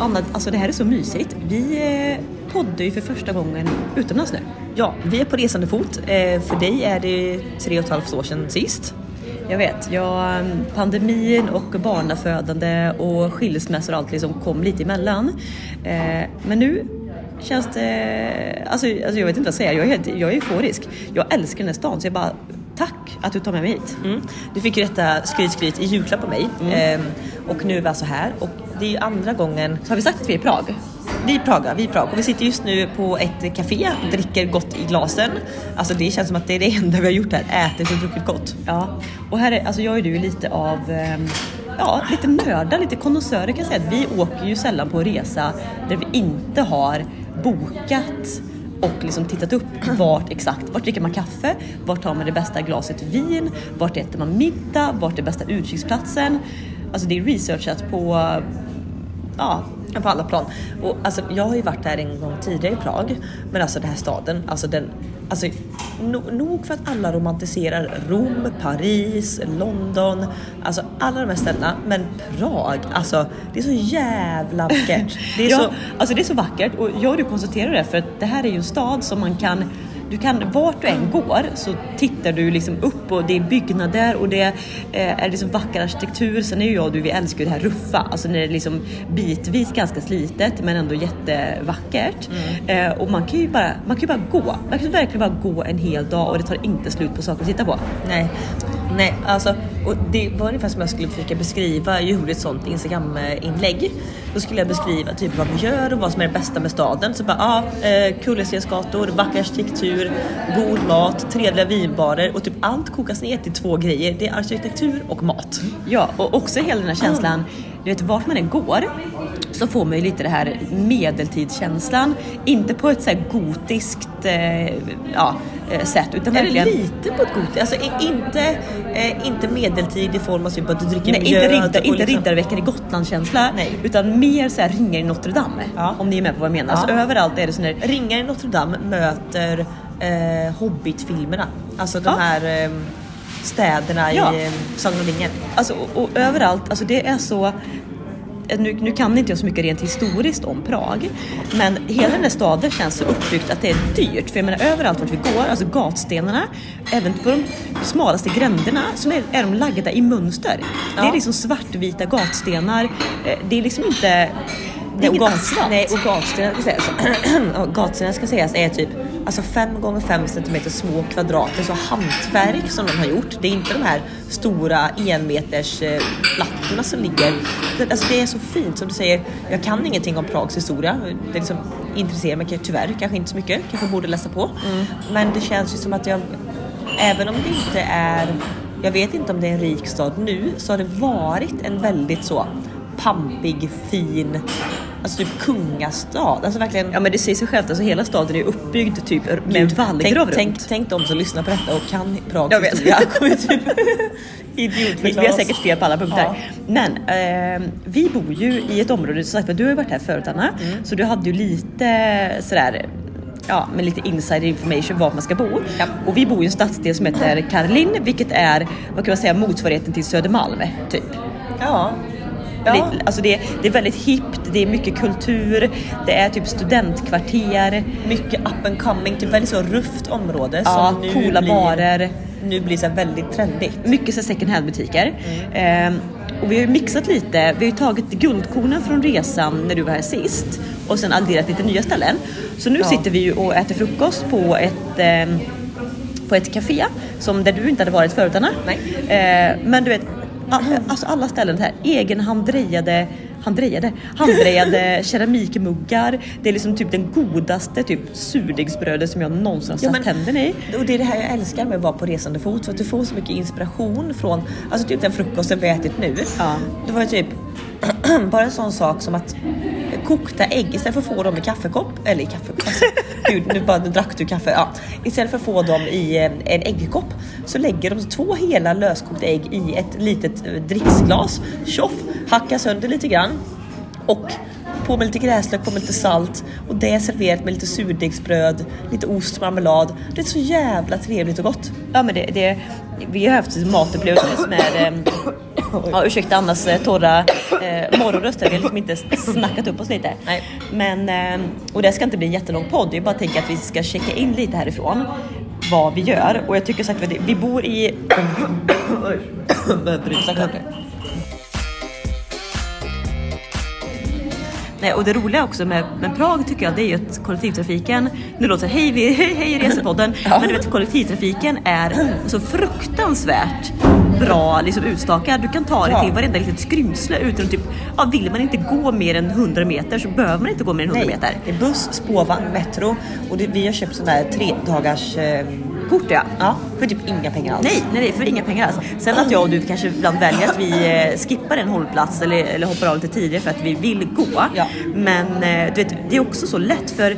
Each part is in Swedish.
Anna, alltså det här är så mysigt. Vi eh, poddar ju för första gången utomlands nu. Ja, vi är på resande fot. Eh, för dig är det tre och ett halvt år sedan sist. Jag vet, jag, eh, pandemin och barnafödande och skilsmässor och allt liksom kom lite emellan. Men nu känns det... Alltså, alltså jag vet inte vad jag säga, jag är, helt, jag är euforisk. Jag älskar den här stan så jag bara att du tar med mig hit. Mm. Du fick ju detta skryt skryt i julklapp av mig Mm. eh, och nu är vi alltså här och det är ju andra gången Så har vi sagt att vi är i Prag? vi är i Praga, vi är i Prag och vi sitter just nu på ett café, dricker gott i glasen. Alltså det känns som att det är det enda vi har gjort här, ätit och druckit gott. Ja, och här är, alltså jag är du lite av, ehm, ja, lite nördar, lite konnässörer kan jag säga. Vi åker ju sällan på resa där vi inte har bokat och liksom tittat upp vart exakt, vart dricker man kaffe, vart tar man det bästa glaset vin, vart äter man middag, vart är bästa utkiksplatsen. Alltså det är researchat på, ja, på alla plan. Och alltså, jag har ju varit där en gång tidigare i Prag, men alltså den här staden, alltså den, alltså no, nog för att alla romantiserar Rom, Paris, London, alltså alla de här ställena, men Prag, alltså det är så jävla vackert. Det är ja, så, alltså det är så vackert och jag och du konstaterar det för att det här är ju en stad som man kan du kan, vart du än går så tittar du liksom upp och det är byggnader och det eh, är liksom vacker arkitektur. Sen är ju jag och du, vi älskar ju det här ruffa, alltså när det är liksom bitvis ganska slitet men ändå jättevackert. Eh, och man kan ju bara, man kan bara gå, man kan verkligen bara gå en hel dag och det tar inte slut på saker att titta på. Nej, nej, alltså och det var ungefär som jag skulle försöka beskriva. Jag gjorde ett sånt Instagram-inlägg. Då skulle jag beskriva typ vad vi gör och vad som är det bästa med staden. Så bara, ja, eh, kullerstensgator, vacker arkitektur, god mat, trevliga vinbarer och typ allt kokas ner till två grejer. Det är arkitektur och mat. Ja, och också hela den här känslan, du vet vart man än går så får man ju lite det här medeltidskänslan. Inte på ett så här gotiskt eh, ja, eh, sätt utan Är det verkligen... lite på ett gott Alltså i- inte, eh, inte medeltid i form av typ att du dricker Nej, inte, mjöd riddar, inte liksom- Riddarveckan i Gotland-känsla utan mer så här ringar i Notre Dame. Ja. Om ni är med på vad jag menar. Ja. Så överallt är det sån där Ringar i Notre Dame möter eh, Hobbit-filmerna. Alltså de Ja. här eh, städerna Ja. i Sagan om ringen. Alltså, och, och överallt, alltså det är så... Nu, nu kan inte jag så mycket rent historiskt om Prag, men hela den här staden känns så uppbyggt att det är dyrt. För jag menar överallt vart vi går, alltså gatstenarna, även på de smalaste gränderna, så är, är de lagda i mönster. Det är Ja. liksom svartvita gatstenar. Eh, Det är liksom inte... Nej, asfalt. nej, och gatstenar ska sägas, och gatstenar ska sägas är typ alltså 5 gånger 5 cm små kvadrater, så hantverk som de har gjort. Det är inte de här stora enmeters eh, plattorna som ligger. Alltså det är så fint som du säger. Jag kan ingenting om Prags historia. Det liksom intresserar mig tyvärr kanske inte så mycket. Kanske borde läsa på. Men det känns ju som att jag, även om det inte är jag vet inte om det är en rik stad nu, så har det varit en väldigt så pampig, fin, alltså typ kungastad. Alltså verkligen. Ja men det säger sig självt, alltså hela staden är uppbyggd typ med Gud, vallgrav tänk, runt. tänk, tänk de som lyssnar på detta och kan Prags Jag vet. historia. kommer typ Vi, vi har säkert fel på alla punkter. Ja. Men eh, vi bor ju i ett område, så sagt, var, du har ju varit här förut Anna, Mm. så du hade ju lite sådär Ja, med lite insider information vart man ska bo. Ja. Och vi bor i en stadsdel som heter Karlin, vilket är, vad kan man säga, motsvarigheten till Södermalm, typ. Ja. Det, Ja. alltså det, det är väldigt hippt, det är mycket kultur, det är typ studentkvarter, Mycket up and coming, typ väldigt så rufft område ja, som nu coola blir, barer. nu blir här väldigt trendigt. mycket så second hand butiker. Ehm, och vi har ju mixat lite, vi har ju tagit guldkornen från resan när du var här sist och sen adderat lite nya ställen. Så nu Ja. sitter vi ju och äter frukost på ett ehm, på ett café som där du inte hade varit förut Anna. Eh, men du vet, alltså alla ställen här, egen handdrejade Handdrejade, handdrejade keramikmuggar. Det är liksom typ den godaste typ surdegsbrödet som jag någonsin har Ja, satt men- tänderna i. Och det är det här jag älskar med att vara på resande fot för att du får så mycket inspiration från, alltså typ den frukosten vi ätit nu. Ja. Det var ju typ bara en sån sak som att kokta ägg istället för att få dem i kaffekopp, eller i kaffekopp, alltså, gud nu bara drack du kaffe. Ja. Istället för att få dem i eh, en äggkopp så lägger de två hela löskokta ägg i ett litet eh, dricksglas, tjoff, hackar sönder lite grann och på med lite gräslök, på med lite salt och det är serverat med lite surdegsbröd, lite ost, marmelad. Det är så jävla trevligt och gott. Ja men det, det, vi har haft matupplevelser med, eh, ja, ursäkta Annas torra Eh, morgonröster, vi har liksom inte snackat upp oss lite. Nej. Men, eh, och det ska inte bli en jättelång podd, jag bara tänker att vi ska checka in lite härifrån vad vi gör. Och jag tycker sagt att vi bor i... Nej, och det roliga också med, med Prag tycker jag det är ju att kollektivtrafiken, nu låter det hej, vi, hej, hej Resepodden, men du vet kollektivtrafiken är så fruktansvärt bra liksom utstakad. Du kan ta dig Ja. till varenda litet skrymsle utan typ, ja, vill man inte gå mer än 100 meter så behöver man inte gå mer än 100 Nej, meter. det är buss, spårvagn, metro och det, vi har köpt sådana här tre dagars eh, Kort ja. ja, för typ inga pengar alls. Nej, nej, för inga pengar alls. Sen att jag och du kanske ibland väljer att vi eh, skippar en hållplats eller, eller hoppar av lite tidigare för att vi vill gå. Ja. Men eh, du vet, det är också så lätt för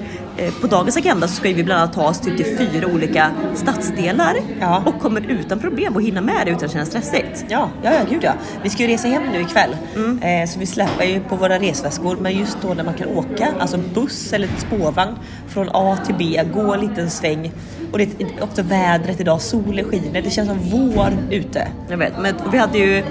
på dagens agenda så ska vi bland annat ta oss till fyra olika stadsdelar Ja. och kommer utan problem att hinna med det utan att känna stressigt. Ja, ja, ja, gud ja. Vi ska ju resa hem nu ikväll. Mm. Eh, så vi släpper ju på våra resväskor. Men just då när man kan åka, alltså buss eller spårvagn från A till B, gå en liten sväng. Och det är också vädret idag, solen skiner, det känns som vår ute. Jag vet, men vi hade ju eh,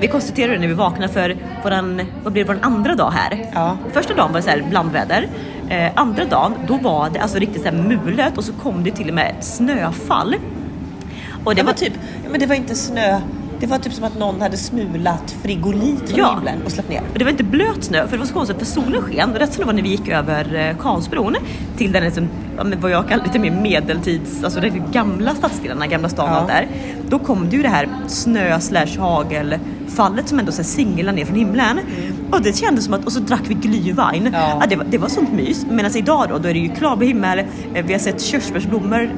vi konstaterade när vi vaknade för våran, vad blir det, vår andra dag här. Ja. Första dagen var det så här blandväder. Eh, andra dagen då var det alltså riktigt så här mulet och så kom det till och med ett snöfall. Och det Det var var typ, men det var inte snö, det var typ som att någon hade smulat frigolit från Ja. himlen och släppt ner. Och det var inte blöt snö, för det var så konstigt för solen sken. Rätt som det var när vi gick över eh, Karlsbron till den liksom, vad jag kallar lite mer medeltids, alltså de gamla stadsdelarna, gamla stan och Ja. allt där. Då kom det ju det här snö slash hagelfallet som ändå singlade ner från himlen. Och det kändes som att, och så drack vi glühwein. Ja. Ja, det, var, det var sånt mys. Medan idag då, då är det ju klarblå himmel, eh, vi har sett körsbärsblommor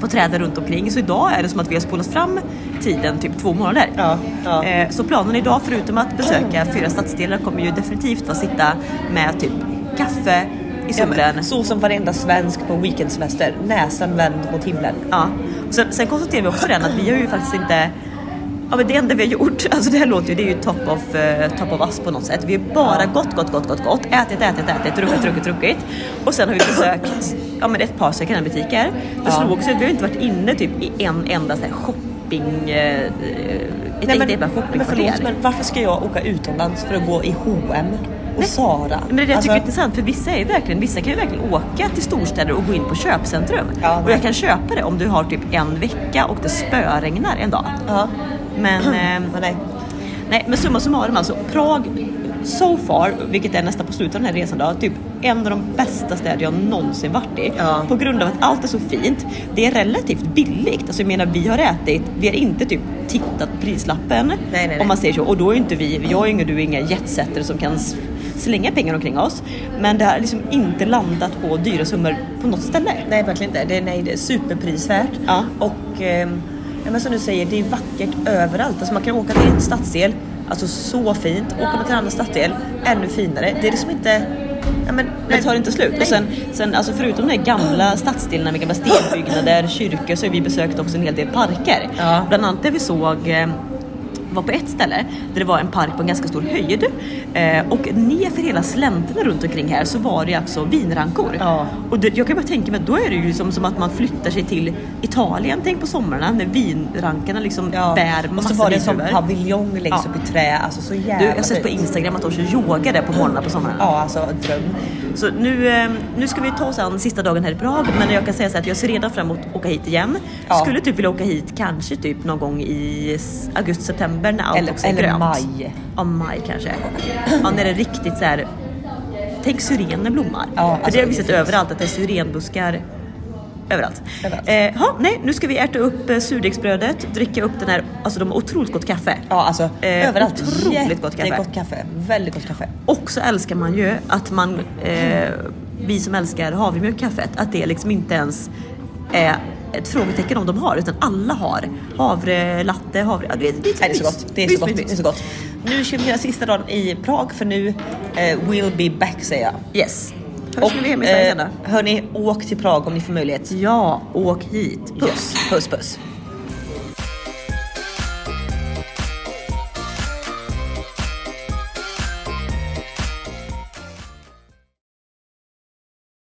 på träden runt omkring. Så idag är det som att vi har spolat fram tiden typ två månader. Ja, ja. Eh, Så planen idag, förutom att besöka fyra stadsdelar, kommer ju definitivt att sitta med typ kaffe i Ja, solen. men, så som varenda svensk på weekendsemester, näsan vänd mot himlen. Ja. Sen, sen konstaterar vi också den att vi har ju faktiskt inte Ja men det enda vi har gjort, alltså det här låter ju, det är ju top of, eh, top of us på något sätt. Vi har bara gått, gått, gått, gått, gått, ätit, ätit, ätit, druckit, druckit, druckit. Och sen har vi besökt ja, men ett par second hand-butiker. Det slog också att vi har inte varit inne typ i en enda så här shopping, eh, ett Nej, eget jävla men shoppingkvarter. förlåt, men varför ska jag åka utomlands för att gå i H&M och Nej. Zara? Men det är det jag Alltså, tycker är intressant för vissa är verkligen, vissa kan ju verkligen åka till storstäder och gå in på köpcentrum. Ja, och nej. jag kan köpa det om du har typ en vecka och det spöregnar en dag. Ja. Men, eh, Men nej. nej, men summa summarum alltså, Prag so far, vilket är nästan på slutet av den här resan då, typ en av de bästa städer jag någonsin varit i. Ja. På grund av att allt är så fint. Det är relativt billigt. Alltså jag menar vi har ätit, vi har inte typ tittat på prislappen. Nej, nej, nej. Om man säger så. Och då är inte vi, jag är inga, du är inga jetsetter som kan slänga pengar omkring oss. Men det har liksom inte landat på dyra summor på något ställe. Nej, verkligen inte. Det är, nej, det är superprisvärt. Ja. Och ja, men som du säger, det är vackert överallt. Alltså man kan åka till en stadsdel, alltså så fint. Åker man till en annan stadsdel, ännu finare. Det är liksom inte... Ja, men, Det tar inte slut. Nej. Och sen, sen alltså förutom de här gamla stadsdelarna med gamla stenbyggnader, kyrkor så har vi besökt också en hel del parker. Ja. Bland annat där vi såg eh, var på ett ställe där det var en park på en ganska stor höjd eh, och nerför hela slänterna runt omkring här så var det alltså vinrankor. Ja. Och det, jag kan bara tänka mig att då är det ju som, som att man flyttar sig till Italien, tänk på somrarna när vinrankarna liksom bär och massa så var det vindruvor. paviljong längst Ja. upp i trä. Alltså så jävla Du, jag har sett på. Instagram att de kör yoga där på morgnarna på sommaren. Ja, alltså dröm. Så nu, eh, nu ska vi ta oss an sista dagen här i Prag men jag kan säga så att jag ser redan fram emot att åka hit igen. Ja. Skulle typ vilja åka hit kanske typ någon gång i s- augusti-september när allt Eller- också är eller grönt. maj. Ja, maj kanske. Ja, när det är riktigt så här. Tänk syrener blommar. Ja, För alltså, det har vi är sett överallt att det är syrenbuskar överallt. Överallt. Eh, ha, nej, nu ska vi äta upp eh, surdegsbrödet, dricka upp den här, alltså de har otroligt gott kaffe. Ja, alltså Eh, överallt. otroligt gott kaffe. Jättegott kaffe. Väldigt gott kaffe. Och så älskar man ju att man, eh, vi som älskar havremjölkkaffet, att det liksom inte ens är ett frågetecken om de har, utan alla har havre, latte, havre... Ja, det, är- det, Nej, det är så gott. Det är så gott. Det är så gott. Nu ska vi göra sista dagen i Prag för nu eh, will be back säger jag. Yes. Hörs när vi är hemma i Sverige sen då? hörni, åk till Prag om ni får möjlighet. Ja, åk hit. Puss. Yes. Puss puss.